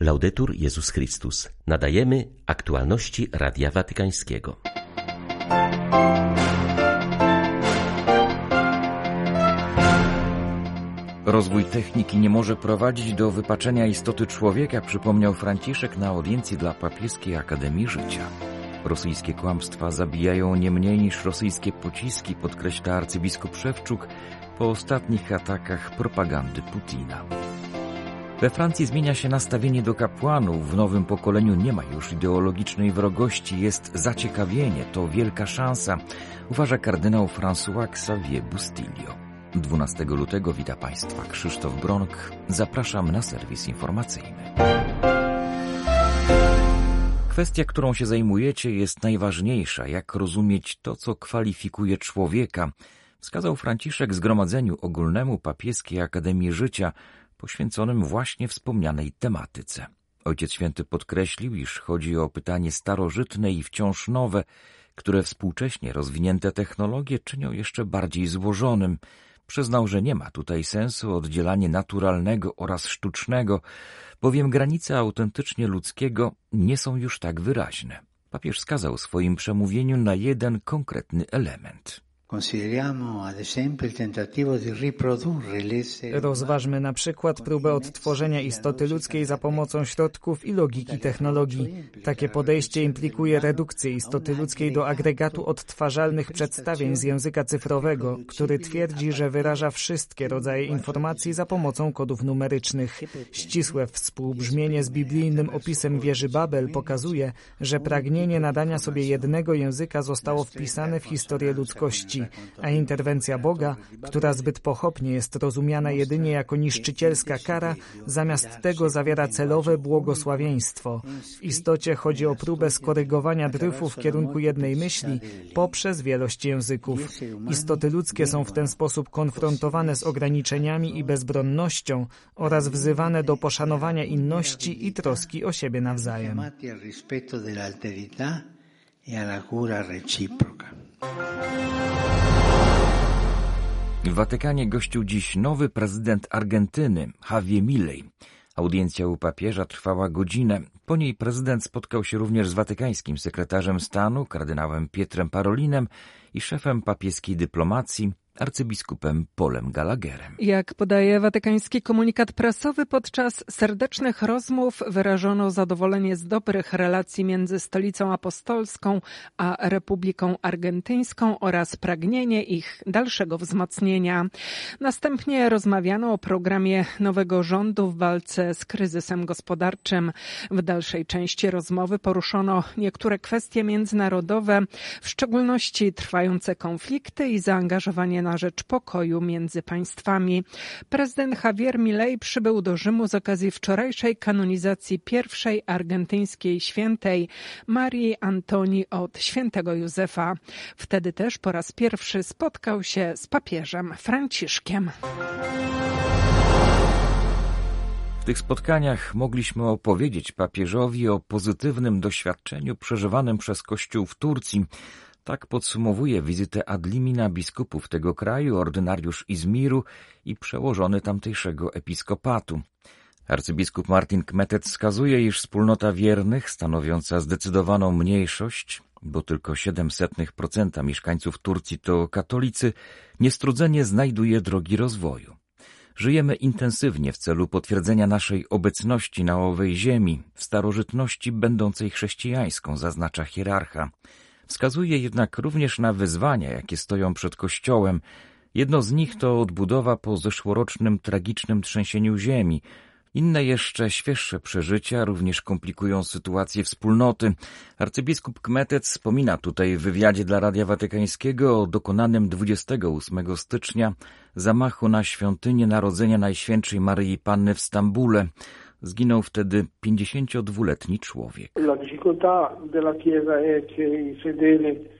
Laudetur Jezus Chrystus. Nadajemy aktualności Radia Watykańskiego. Rozwój techniki nie może prowadzić do wypaczenia istoty człowieka, przypomniał Franciszek na audiencji dla Papieskiej Akademii Życia. Rosyjskie kłamstwa zabijają nie mniej niż rosyjskie pociski, podkreśla arcybiskup Szewczuk po ostatnich atakach propagandy Putina. We Francji zmienia się nastawienie do kapłanów. W nowym pokoleniu nie ma już ideologicznej wrogości, jest zaciekawienie, to wielka szansa, uważa kardynał François Xavier Bustilio. 12 lutego wita Państwa Krzysztof Bronk. Zapraszam na serwis informacyjny. Kwestia, którą się zajmujecie, jest najważniejsza. Jak rozumieć to, co kwalifikuje człowieka? Wskazał Franciszek Zgromadzeniu Ogólnemu Papieskiej Akademii Życia, poświęconym właśnie wspomnianej tematyce. Ojciec Święty podkreślił, iż chodzi o pytanie starożytne i wciąż nowe, które współcześnie rozwinięte technologie czynią jeszcze bardziej złożonym. Przyznał, że nie ma tutaj sensu oddzielanie naturalnego oraz sztucznego, bowiem granice autentycznie ludzkiego nie są już tak wyraźne. Papież skazał w swoim przemówieniu na jeden konkretny element. Rozważmy na przykład próbę odtworzenia istoty ludzkiej za pomocą środków i logiki technologii. Takie podejście implikuje redukcję istoty ludzkiej do agregatu odtwarzalnych przedstawień z języka cyfrowego, który twierdzi, że wyraża wszystkie rodzaje informacji za pomocą kodów numerycznych. Ścisłe współbrzmienie z biblijnym opisem wieży Babel pokazuje, że pragnienie nadania sobie jednego języka zostało wpisane w historię ludzkości a interwencja Boga, która zbyt pochopnie jest rozumiana jedynie jako niszczycielska kara, zamiast tego zawiera celowe błogosławieństwo. W istocie chodzi o próbę skorygowania dryfu w kierunku jednej myśli poprzez wielość języków. Istoty ludzkie są w ten sposób konfrontowane z ograniczeniami i bezbronnością oraz wzywane do poszanowania inności i troski o siebie nawzajem. W Watykanie gościł dziś nowy prezydent Argentyny, Javier Milei. Audiencja u papieża trwała godzinę. Po niej prezydent spotkał się również z watykańskim sekretarzem stanu, kardynałem Pietrem Parolinem i szefem papieskiej dyplomacji, arcybiskupem Polem Gallagherem. Jak podaje watykański komunikat prasowy, podczas serdecznych rozmów wyrażono zadowolenie z dobrych relacji między Stolicą Apostolską a Republiką Argentyńską oraz pragnienie ich dalszego wzmocnienia. Następnie rozmawiano o programie nowego rządu w walce z kryzysem gospodarczym. W dalszej części rozmowy poruszono niektóre kwestie międzynarodowe, w szczególności trwające konflikty i zaangażowanie na rzecz pokoju między państwami. Prezydent Javier Milei przybył do Rzymu z okazji wczorajszej kanonizacji pierwszej argentyńskiej świętej Marii Antonii od świętego Józefa. Wtedy też po raz pierwszy spotkał się z papieżem Franciszkiem. W tych spotkaniach mogliśmy opowiedzieć papieżowi o pozytywnym doświadczeniu przeżywanym przez Kościół w Turcji, tak podsumowuje wizytę Adlimina biskupów tego kraju, ordynariusz Izmiru i przełożony tamtejszego episkopatu. Arcybiskup Martin Kmetet wskazuje, iż wspólnota wiernych, stanowiąca zdecydowaną mniejszość, bo tylko 0,07% mieszkańców Turcji to katolicy, niestrudzenie znajduje drogi rozwoju. Żyjemy intensywnie w celu potwierdzenia naszej obecności na owej ziemi, w starożytności będącej chrześcijańską, zaznacza hierarcha. Wskazuje jednak również na wyzwania, jakie stoją przed Kościołem. Jedno z nich to odbudowa po zeszłorocznym tragicznym trzęsieniu ziemi. Inne jeszcze świeższe przeżycia również komplikują sytuację wspólnoty. Arcybiskup Kmetec wspomina tutaj w wywiadzie dla Radia Watykańskiego o dokonanym 28 stycznia zamachu na świątynię Narodzenia Najświętszej Maryi Panny w Stambule. Zginął wtedy 52-letni człowiek.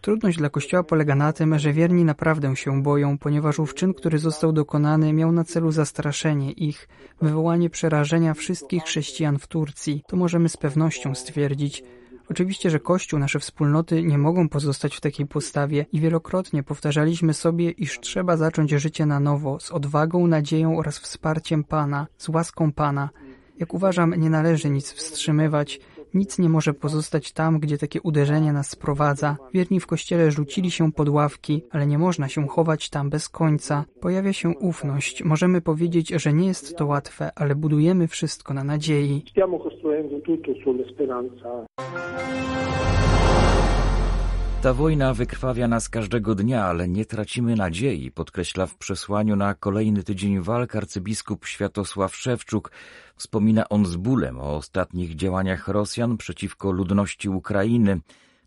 Trudność dla Kościoła polega na tym, że wierni naprawdę się boją, ponieważ ów czyn, który został dokonany, miał na celu zastraszenie ich, wywołanie przerażenia wszystkich chrześcijan w Turcji. To możemy z pewnością stwierdzić. Oczywiście, że Kościół, nasze wspólnoty nie mogą pozostać w takiej postawie i wielokrotnie powtarzaliśmy sobie, iż trzeba zacząć życie na nowo, z odwagą, nadzieją oraz wsparciem Pana, z łaską Pana. Jak uważam, nie należy nic wstrzymywać, nic nie może pozostać tam, gdzie takie uderzenie nas sprowadza. Wierni w kościele rzucili się pod ławki, ale nie można się chować tam bez końca. Pojawia się ufność. Możemy powiedzieć, że nie jest to łatwe, ale budujemy wszystko na nadziei. Stiamo costruendo tutto. Ta wojna wykrwawia nas każdego dnia, ale nie tracimy nadziei, podkreśla w przesłaniu na kolejny tydzień walk arcybiskup Światosław Szewczuk. Wspomina on z bólem o ostatnich działaniach Rosjan przeciwko ludności Ukrainy,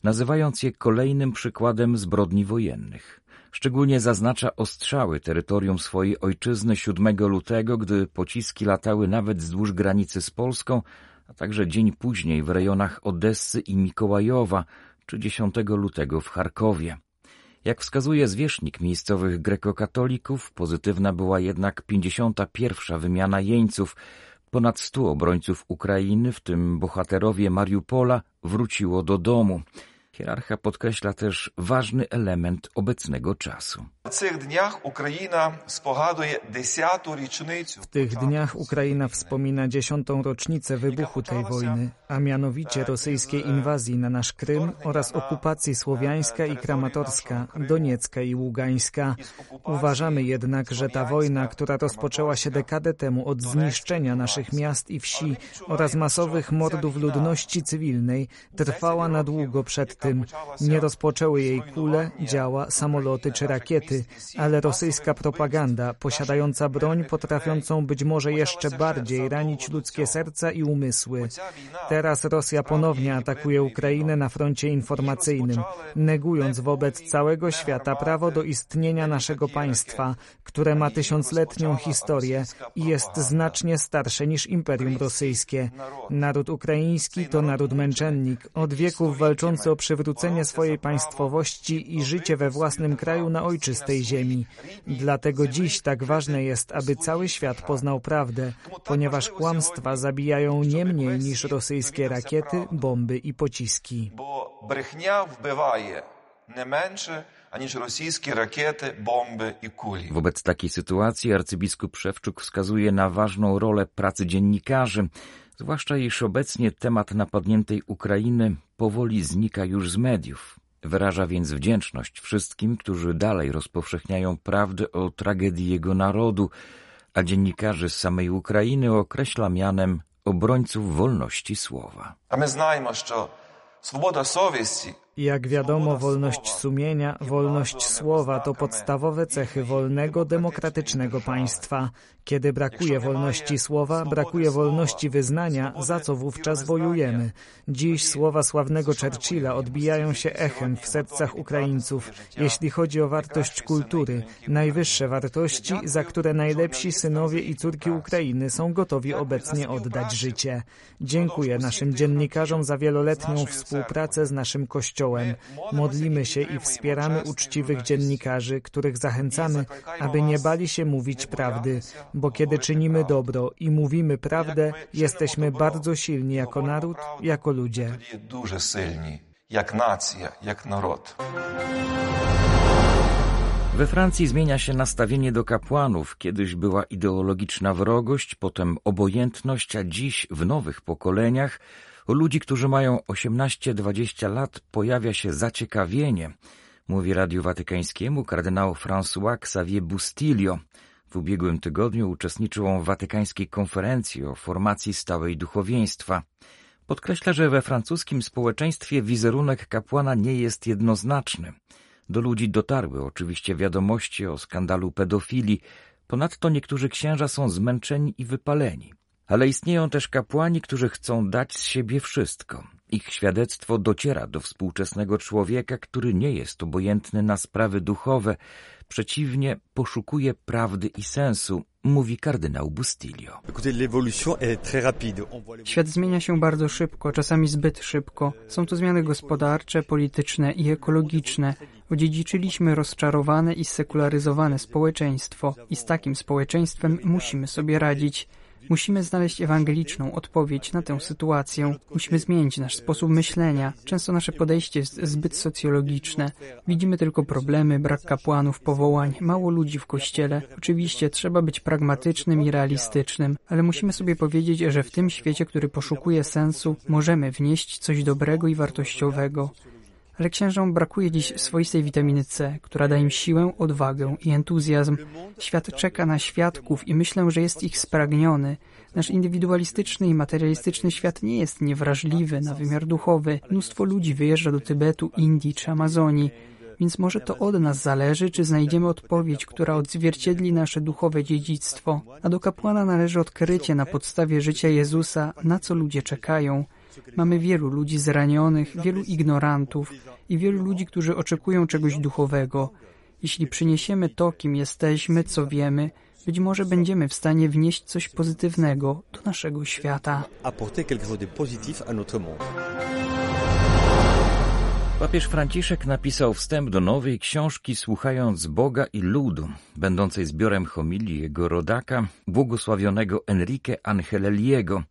nazywając je kolejnym przykładem zbrodni wojennych. Szczególnie zaznacza ostrzały terytorium swojej ojczyzny 7 lutego, gdy pociski latały nawet wzdłuż granicy z Polską, a także dzień później w rejonach Odessy i Mikołajowa, czy 10 lutego w Charkowie. Jak wskazuje zwierzchnik miejscowych grekokatolików, pozytywna była jednak 51. wymiana jeńców. Ponad 100 obrońców Ukrainy, w tym bohaterowie Mariupola, wróciło do domu. Hierarcha podkreśla też ważny element obecnego czasu. W tych dniach Ukraina wspomina dziesiątą rocznicę wybuchu tej wojny, a mianowicie rosyjskiej inwazji na nasz Krym oraz okupacji słowiańska i kramatorska, doniecka i ługańska. Uważamy jednak, że ta wojna, która rozpoczęła się dekadę temu od zniszczenia naszych miast i wsi oraz masowych mordów ludności cywilnej, trwała na długo przed tym. Nie rozpoczęły jej kule, działa, samoloty czy rakiety, ale rosyjska propaganda, posiadająca broń potrafiącą być może jeszcze bardziej ranić ludzkie serca i umysły. Teraz Rosja ponownie atakuje Ukrainę na froncie informacyjnym, negując wobec całego świata prawo do istnienia naszego państwa, które ma tysiącletnią historię i jest znacznie starsze niż Imperium Rosyjskie. Naród ukraiński to naród męczennik, od wieków walczący o przywrócenie swojej państwowości i życie we własnym kraju na ojczystej ziemi. Dlatego dziś tak ważne jest, aby cały świat poznał prawdę, ponieważ kłamstwa zabijają nie mniej niż rosyjskie rakiety, bomby i pociski. Bo brechnia wbywaje nie męczy aniż rosyjskie rakiety, bomby i kuli. Wobec takiej sytuacji arcybiskup Szewczuk wskazuje na ważną rolę pracy dziennikarzy, Zwłaszcza iż obecnie temat napadniętej Ukrainy powoli znika już z mediów. Wyraża więc wdzięczność wszystkim, którzy dalej rozpowszechniają prawdę o tragedii jego narodu, a dziennikarzy z samej Ukrainy określa mianem obrońców wolności słowa. A my znajmy, że swoboda sowieści jak wiadomo, wolność sumienia, wolność słowa to podstawowe cechy wolnego, demokratycznego państwa. Kiedy brakuje wolności słowa, brakuje wolności wyznania, za co wówczas wojujemy. Dziś słowa sławnego Churchilla odbijają się echem w sercach Ukraińców, jeśli chodzi o wartość kultury, najwyższe wartości, za które najlepsi synowie i córki Ukrainy są gotowi obecnie oddać życie. Dziękuję naszym dziennikarzom za wieloletnią współpracę z naszym Kościołem Kościołem. Modlimy się i wspieramy uczciwych dziennikarzy, których zachęcamy, aby nie bali się mówić prawdy, bo kiedy czynimy dobro i mówimy prawdę, jesteśmy bardzo silni jako naród, jako ludzie. Дуже silni, jak nacja, jak naród. We Francji zmienia się nastawienie do kapłanów. Kiedyś była ideologiczna wrogość, potem obojętność, a dziś w nowych pokoleniach u ludzi, którzy mają 18-20 lat, pojawia się zaciekawienie, mówi Radiu Watykańskiemu kardynał François Xavier Bustilio. W ubiegłym tygodniu uczestniczył on w watykańskiej konferencji o formacji stałej duchowieństwa. Podkreśla, że we francuskim społeczeństwie wizerunek kapłana nie jest jednoznaczny. Do ludzi dotarły oczywiście wiadomości o skandalu pedofilii, ponadto niektórzy księża są zmęczeni i wypaleni. Ale istnieją też kapłani, którzy chcą dać z siebie wszystko. Ich świadectwo dociera do współczesnego człowieka, który nie jest obojętny na sprawy duchowe, przeciwnie, poszukuje prawdy i sensu, mówi kardynał Bustilio. Świat zmienia się bardzo szybko, czasami zbyt szybko. Są to zmiany gospodarcze, polityczne i ekologiczne. Odziedziczyliśmy rozczarowane i sekularyzowane społeczeństwo i z takim społeczeństwem musimy sobie radzić. Musimy znaleźć ewangeliczną odpowiedź na tę sytuację. Musimy zmienić nasz sposób myślenia. Często nasze podejście jest zbyt socjologiczne. Widzimy tylko problemy, brak kapłanów, powołań, mało ludzi w kościele. Oczywiście trzeba być pragmatycznym i realistycznym, ale musimy sobie powiedzieć, że w tym świecie, który poszukuje sensu, możemy wnieść coś dobrego i wartościowego. Ale księżom brakuje dziś swoistej witaminy C, która da im siłę, odwagę i entuzjazm. Świat czeka na świadków i myślę, że jest ich spragniony. Nasz indywidualistyczny i materialistyczny świat nie jest niewrażliwy na wymiar duchowy. Mnóstwo ludzi wyjeżdża do Tybetu, Indii czy Amazonii. Więc może to od nas zależy, czy znajdziemy odpowiedź, która odzwierciedli nasze duchowe dziedzictwo. A do kapłana należy odkrycie na podstawie życia Jezusa, na co ludzie czekają. Mamy wielu ludzi zranionych, wielu ignorantów i wielu ludzi, którzy oczekują czegoś duchowego. Jeśli przyniesiemy to, kim jesteśmy, co wiemy, być może będziemy w stanie wnieść coś pozytywnego do naszego świata. Papież Franciszek napisał wstęp do nowej książki Słuchając Boga i Ludu, będącej zbiorem homilii jego rodaka, błogosławionego Enrique Angeleliego.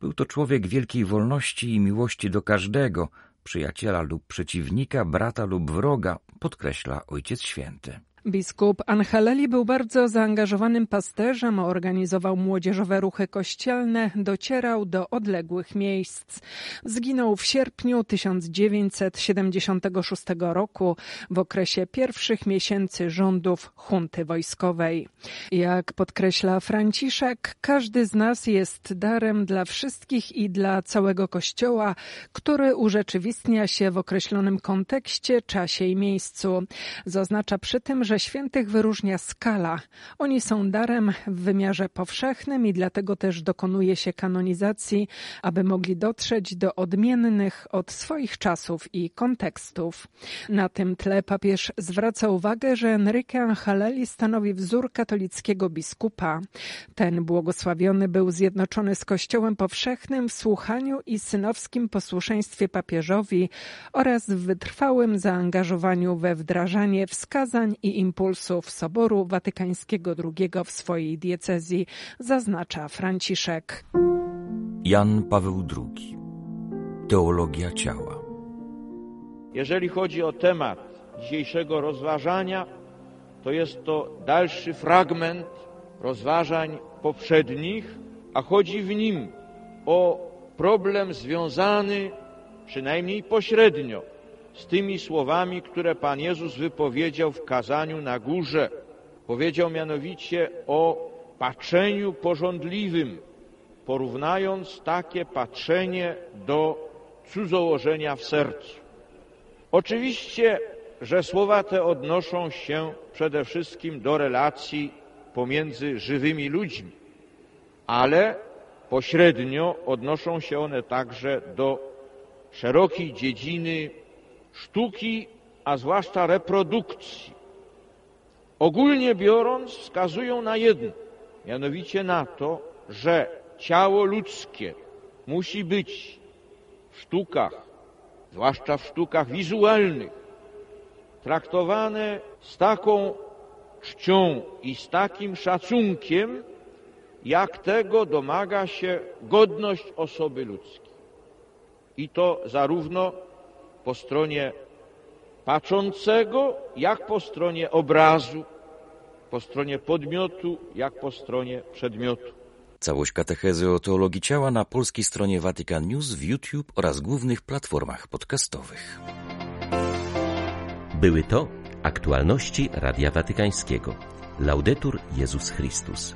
Był to człowiek wielkiej wolności i miłości do każdego, przyjaciela lub przeciwnika, brata lub wroga, podkreśla Ojciec Święty. Biskup Angeleli był bardzo zaangażowanym pasterzem, organizował młodzieżowe ruchy kościelne, docierał do odległych miejsc. Zginął w sierpniu 1976 roku w okresie pierwszych miesięcy rządów hunty wojskowej. Jak podkreśla Franciszek, każdy z nas jest darem dla wszystkich i dla całego Kościoła, który urzeczywistnia się w określonym kontekście, czasie i miejscu. Zaznacza przy tym, że że świętych wyróżnia skala. Oni są darem w wymiarze powszechnym i dlatego też dokonuje się kanonizacji, aby mogli dotrzeć do odmiennych od swoich czasów i kontekstów. Na tym tle papież zwraca uwagę, że Enrique Angelelli stanowi wzór katolickiego biskupa. Ten błogosławiony był zjednoczony z Kościołem powszechnym w słuchaniu i synowskim posłuszeństwie papieżowi oraz w wytrwałym zaangażowaniu we wdrażanie wskazań i impulsów Soboru Watykańskiego II w swojej diecezji, zaznacza Franciszek. Jan Paweł II. Teologia ciała. Jeżeli chodzi o temat dzisiejszego rozważania, to jest to dalszy fragment rozważań poprzednich, a chodzi w nim o problem związany przynajmniej pośrednio z tymi słowami, które Pan Jezus wypowiedział w kazaniu na górze. Powiedział mianowicie o patrzeniu porządliwym, porównując takie patrzenie do cudzołożenia w sercu. Oczywiście, że słowa te odnoszą się przede wszystkim do relacji pomiędzy żywymi ludźmi, ale pośrednio odnoszą się one także do szerokiej dziedziny sztuki, a zwłaszcza reprodukcji, ogólnie biorąc, wskazują na jedno, mianowicie na to, że ciało ludzkie musi być w sztukach, zwłaszcza w sztukach wizualnych, traktowane z taką czcią i z takim szacunkiem, jak tego domaga się godność osoby ludzkiej. I to zarówno po stronie patrzącego, jak po stronie obrazu, po stronie podmiotu, jak po stronie przedmiotu. Całość katechezy o teologii ciała na polskiej stronie Vatican News w YouTube oraz głównych platformach podcastowych. Były to aktualności Radia Watykańskiego. Laudetur Jezus Chrystus.